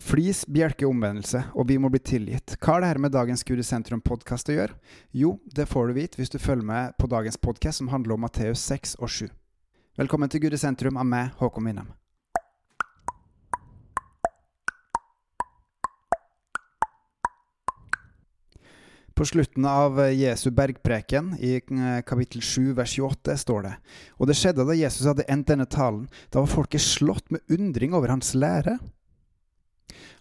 Flis, bjelker omvendelse, og vi må bli tilgitt. Hva har det her med dagens Gud i sentrum-podkast å gjøre? Jo, det får du vite hvis du følger med på dagens podkast som handler om Matteus 6 og 7. Velkommen til Gud i sentrum av meg, Håkon Winnem. På slutten av Jesu bergpreken, i kapittel 7 vers 28, står det Og det skjedde da Jesus hadde endt denne talen, da var folket slått med undring over hans lære.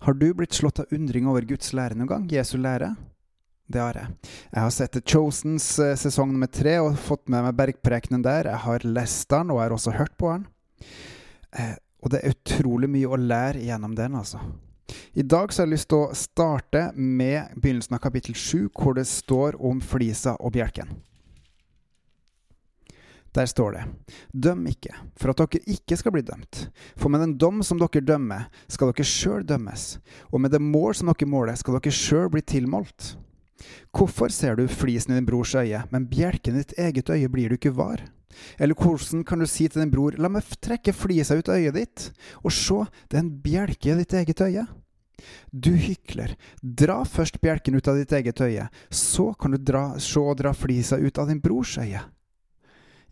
Har du blitt slått av undring over Guds lære noen gang? Jesu lære? Det har jeg. Jeg har sett Chosens eh, sesong nummer tre og fått med meg bergprekenen der. Jeg har lest den, og jeg har også hørt på den. Eh, og det er utrolig mye å lære gjennom den, altså. I dag så har jeg lyst til å starte med begynnelsen av kapittel 7, hvor det står om flisa og bjelken. Der står det:" Døm ikke, for at dere ikke skal bli dømt. For med den dom som dere dømmer, skal dere sjøl dømmes, og med det mål som dere måler, skal dere sjøl bli tilmålt. Hvorfor ser du flisen i din brors øye, men bjelken i ditt eget øye blir du ikke var? Eller hvordan kan du si til din bror, la meg trekke flisa ut av øyet ditt, og se, det er en bjelke i ditt eget øye? Du hykler, dra først bjelken ut av ditt eget øye, så kan du dra, se og dra flisa ut av din brors øye.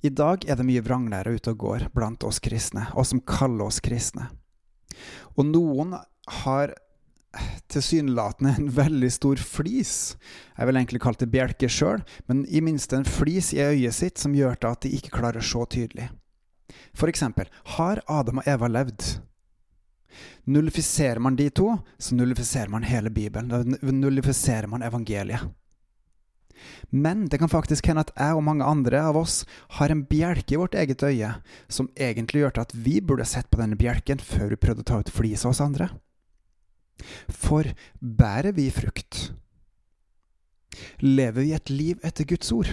I dag er det mye vranglære ute og går blant oss kristne, og som kaller oss kristne. Og noen har tilsynelatende en veldig stor flis. Jeg vil egentlig kalle det bjelke sjøl, men i minst en flis i øyet sitt som gjør det at de ikke klarer å se tydelig. For eksempel, har Adam og Eva levd? Nullifiserer man de to, så nullifiserer man hele Bibelen. Da nullifiserer man evangeliet. Men det kan faktisk hende at jeg og mange andre av oss har en bjelke i vårt eget øye som egentlig gjør til at vi burde sett på denne bjelken før vi prøvde å ta ut flisa hos andre. For bærer vi frukt? Lever vi et liv etter Guds ord?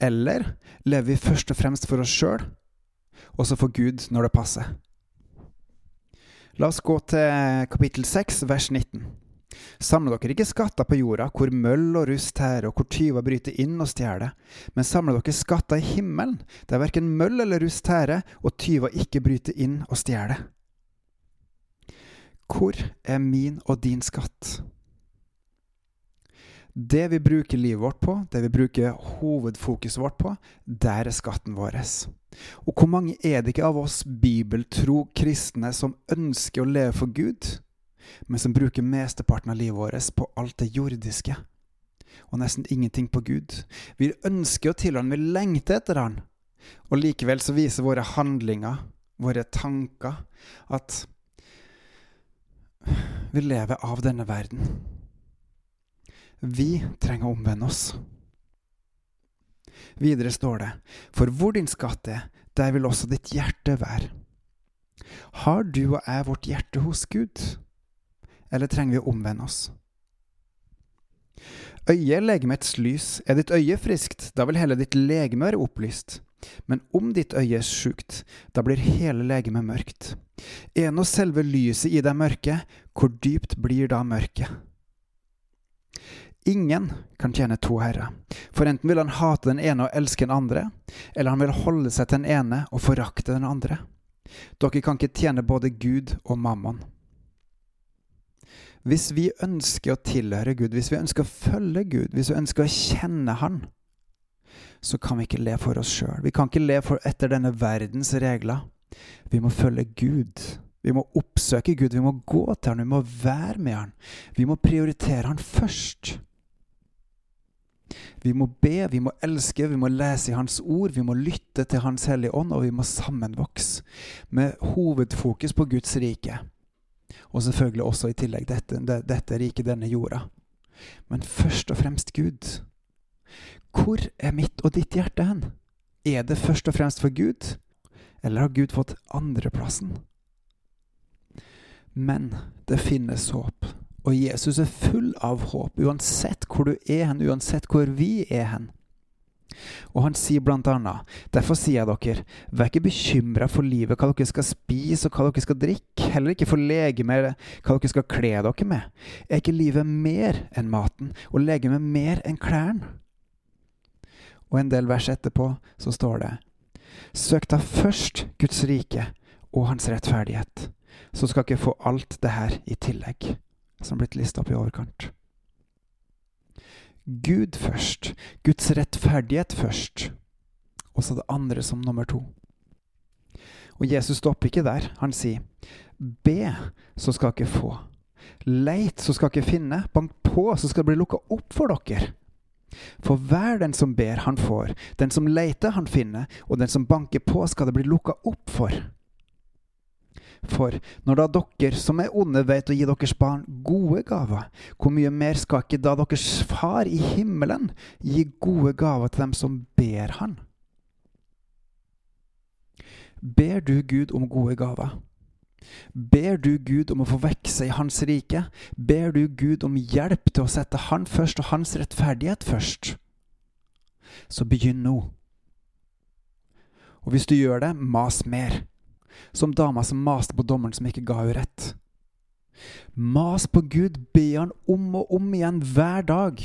Eller lever vi først og fremst for oss sjøl, og så for Gud når det passer? La oss gå til kapittel 6, vers 19. Samle dere ikke skatter på jorda, hvor møll og rust tærer, og hvor tyver bryter inn og stjeler, men samle dere skatter i himmelen, der verken møll eller rust tærer, og tyver ikke bryter inn og stjeler. Hvor er min og din skatt? Det vi bruker livet vårt på, det vi bruker hovedfokuset vårt på, der er skatten vår. Og hvor mange er det ikke av oss bibeltro kristne som ønsker å leve for Gud, men som bruker mesteparten av livet vårt på alt det jordiske, og nesten ingenting på Gud? Vi ønsker å tilhøre Han, vi lengter etter Han, og likevel så viser våre handlinger, våre tanker, at vi lever av denne verden. Vi trenger å omvende oss. Videre står det, for hvor din skatt er, der vil også ditt hjerte være. Har du og jeg vårt hjerte hos Gud, eller trenger vi å omvende oss? Øyet er legemets lys. Er ditt øye friskt, da vil hele ditt legeme være opplyst. Men om ditt øye er sjukt, da blir hele legemet mørkt. Er nå selve lyset i deg mørke, hvor dypt blir da mørket? Ingen kan tjene to herrer, for enten vil han hate den ene og elske den andre, eller han vil holde seg til den ene og forakte den andre. Dere kan ikke tjene både Gud og mammon. Hvis vi ønsker å tilhøre Gud, hvis vi ønsker å følge Gud, hvis vi ønsker å kjenne Han, så kan vi ikke le for oss sjøl. Vi kan ikke le etter denne verdens regler. Vi må følge Gud. Vi må oppsøke Gud, vi må gå til Han, vi må være med Han. Vi må prioritere Han først. Vi må be, vi må elske, vi må lese i Hans ord, vi må lytte til Hans Hellige Ånd, og vi må sammenvokse med hovedfokus på Guds rike. Og selvfølgelig også i tillegg dette, dette riket, denne jorda. Men først og fremst Gud. Hvor er mitt og ditt hjerte hen? Er det først og fremst for Gud, eller har Gud fått andreplassen? Men det finnes håp. Og Jesus er full av håp, uansett hvor du er hen, uansett hvor vi er hen. Og han sier blant annet, derfor sier jeg dere, vær ikke bekymra for livet, hva dere skal spise og hva dere skal drikke, heller ikke for legemet, hva dere skal kle dere med. Er ikke livet mer enn maten, og legemet mer enn klærne? Og en del vers etterpå så står det, søk da først Guds rike og hans rettferdighet, så skal dere få alt det her i tillegg, som blitt lista opp i overkant. Gud først, Guds rettferdighet først, og så det andre som nummer to. Og Jesus stopper ikke der. Han sier, be, så skal dere få. Leit, så skal dere finne. Bank på, så skal det bli lukka opp for dere. For hver den som ber, han får. Den som leiter, han finner. Og den som banker på, skal det bli lukka opp for. For når da dere som er onde, vet å gi deres barn gode gaver, hvor mye mer skal ikke da deres far i himmelen gi gode gaver til dem som ber han? Ber du Gud om gode gaver? Ber du Gud om å få vokse i Hans rike? Ber du Gud om hjelp til å sette Han først og Hans rettferdighet først? Så begynn nå. Og hvis du gjør det, mas mer. Som dama som maste på dommeren som ikke ga henne rett. Mas på Gud, be Han om og om igjen hver dag.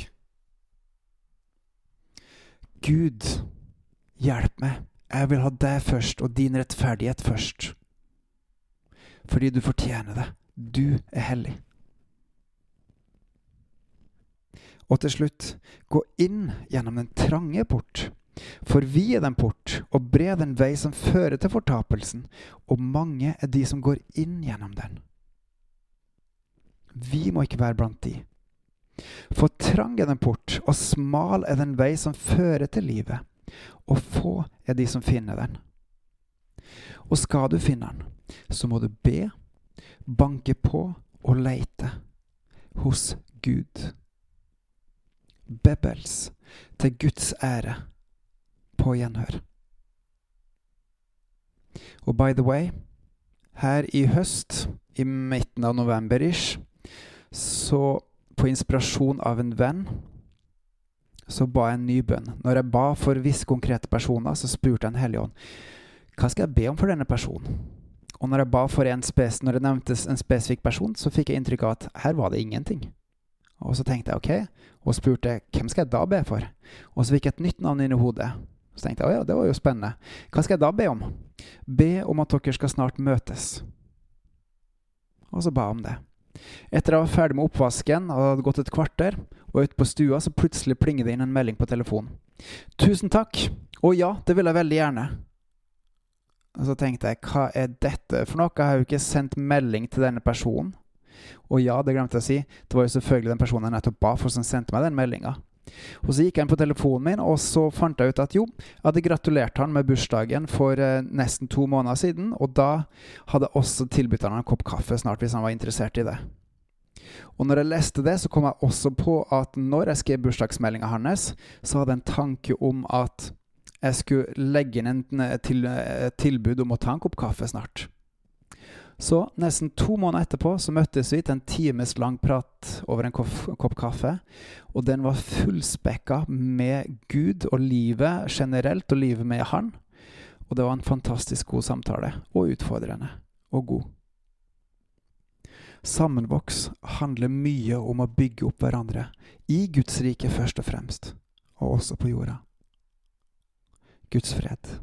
Gud, hjelp meg. Jeg vil ha deg først og din rettferdighet først. Fordi du fortjener det. Du er hellig. Og til slutt, gå inn gjennom den trange port. For vi er den port, og bred den vei som fører til fortapelsen, og mange er de som går inn gjennom den. Vi må ikke være blant de. For trang er den port, og smal er den vei som fører til livet, og få er de som finner den. Og skal du finne den, så må du be, banke på og leite hos Gud. Bebels til Guds ære på gjenhør. Og by the way, her i høst, i midten av november-ish, så på inspirasjon av en venn, så ba jeg en ny bønn. Når jeg ba for visse konkrete personer, så spurte jeg en hellig ånd hva skal jeg be om for denne personen. Og når jeg ba for en spes, når det nevntes en spesifikk person, så fikk jeg inntrykk av at her var det ingenting. Og så tenkte jeg ok, og spurte hvem skal jeg da be for? Og så fikk jeg et nytt navn inn i hodet. Så tenkte jeg, å ja, det var jo spennende. Hva skal jeg da be om? Be om at dere skal snart møtes. Og så ba jeg om det. Etter jeg var ferdig med oppvasken og hadde gått et kvarter, og ute på stua, så plutselig plinger det inn en melding på telefonen. 'Tusen takk. Å ja, det vil jeg veldig gjerne.' Og så tenkte jeg, hva er dette for noe? Jeg har jo ikke sendt melding til denne personen. Og ja, det glemte jeg å si, det var jo selvfølgelig den personen jeg nettopp ba for, som sendte meg den meldinga. Og Så gikk jeg inn på telefonen min, og så fant jeg ut at jo, jeg hadde gratulert han med bursdagen for eh, nesten to måneder siden, og da hadde jeg også tilbudt han en kopp kaffe snart, hvis han var interessert i det. Og når jeg leste det, så kom jeg også på at når jeg skrev bursdagsmeldinga hans, så hadde jeg en tanke om at jeg skulle legge inn en eh, eh, tilbud om å ta en kopp kaffe snart. Så nesten to måneder etterpå så møttes vi til en times lang prat over en kopp kaffe. Og den var fullspekka med Gud og livet generelt, og livet med Han. Og det var en fantastisk god samtale, og utfordrende, og god. Sammenvoks handler mye om å bygge opp hverandre, i Guds rike først og fremst, og også på jorda. Guds fred.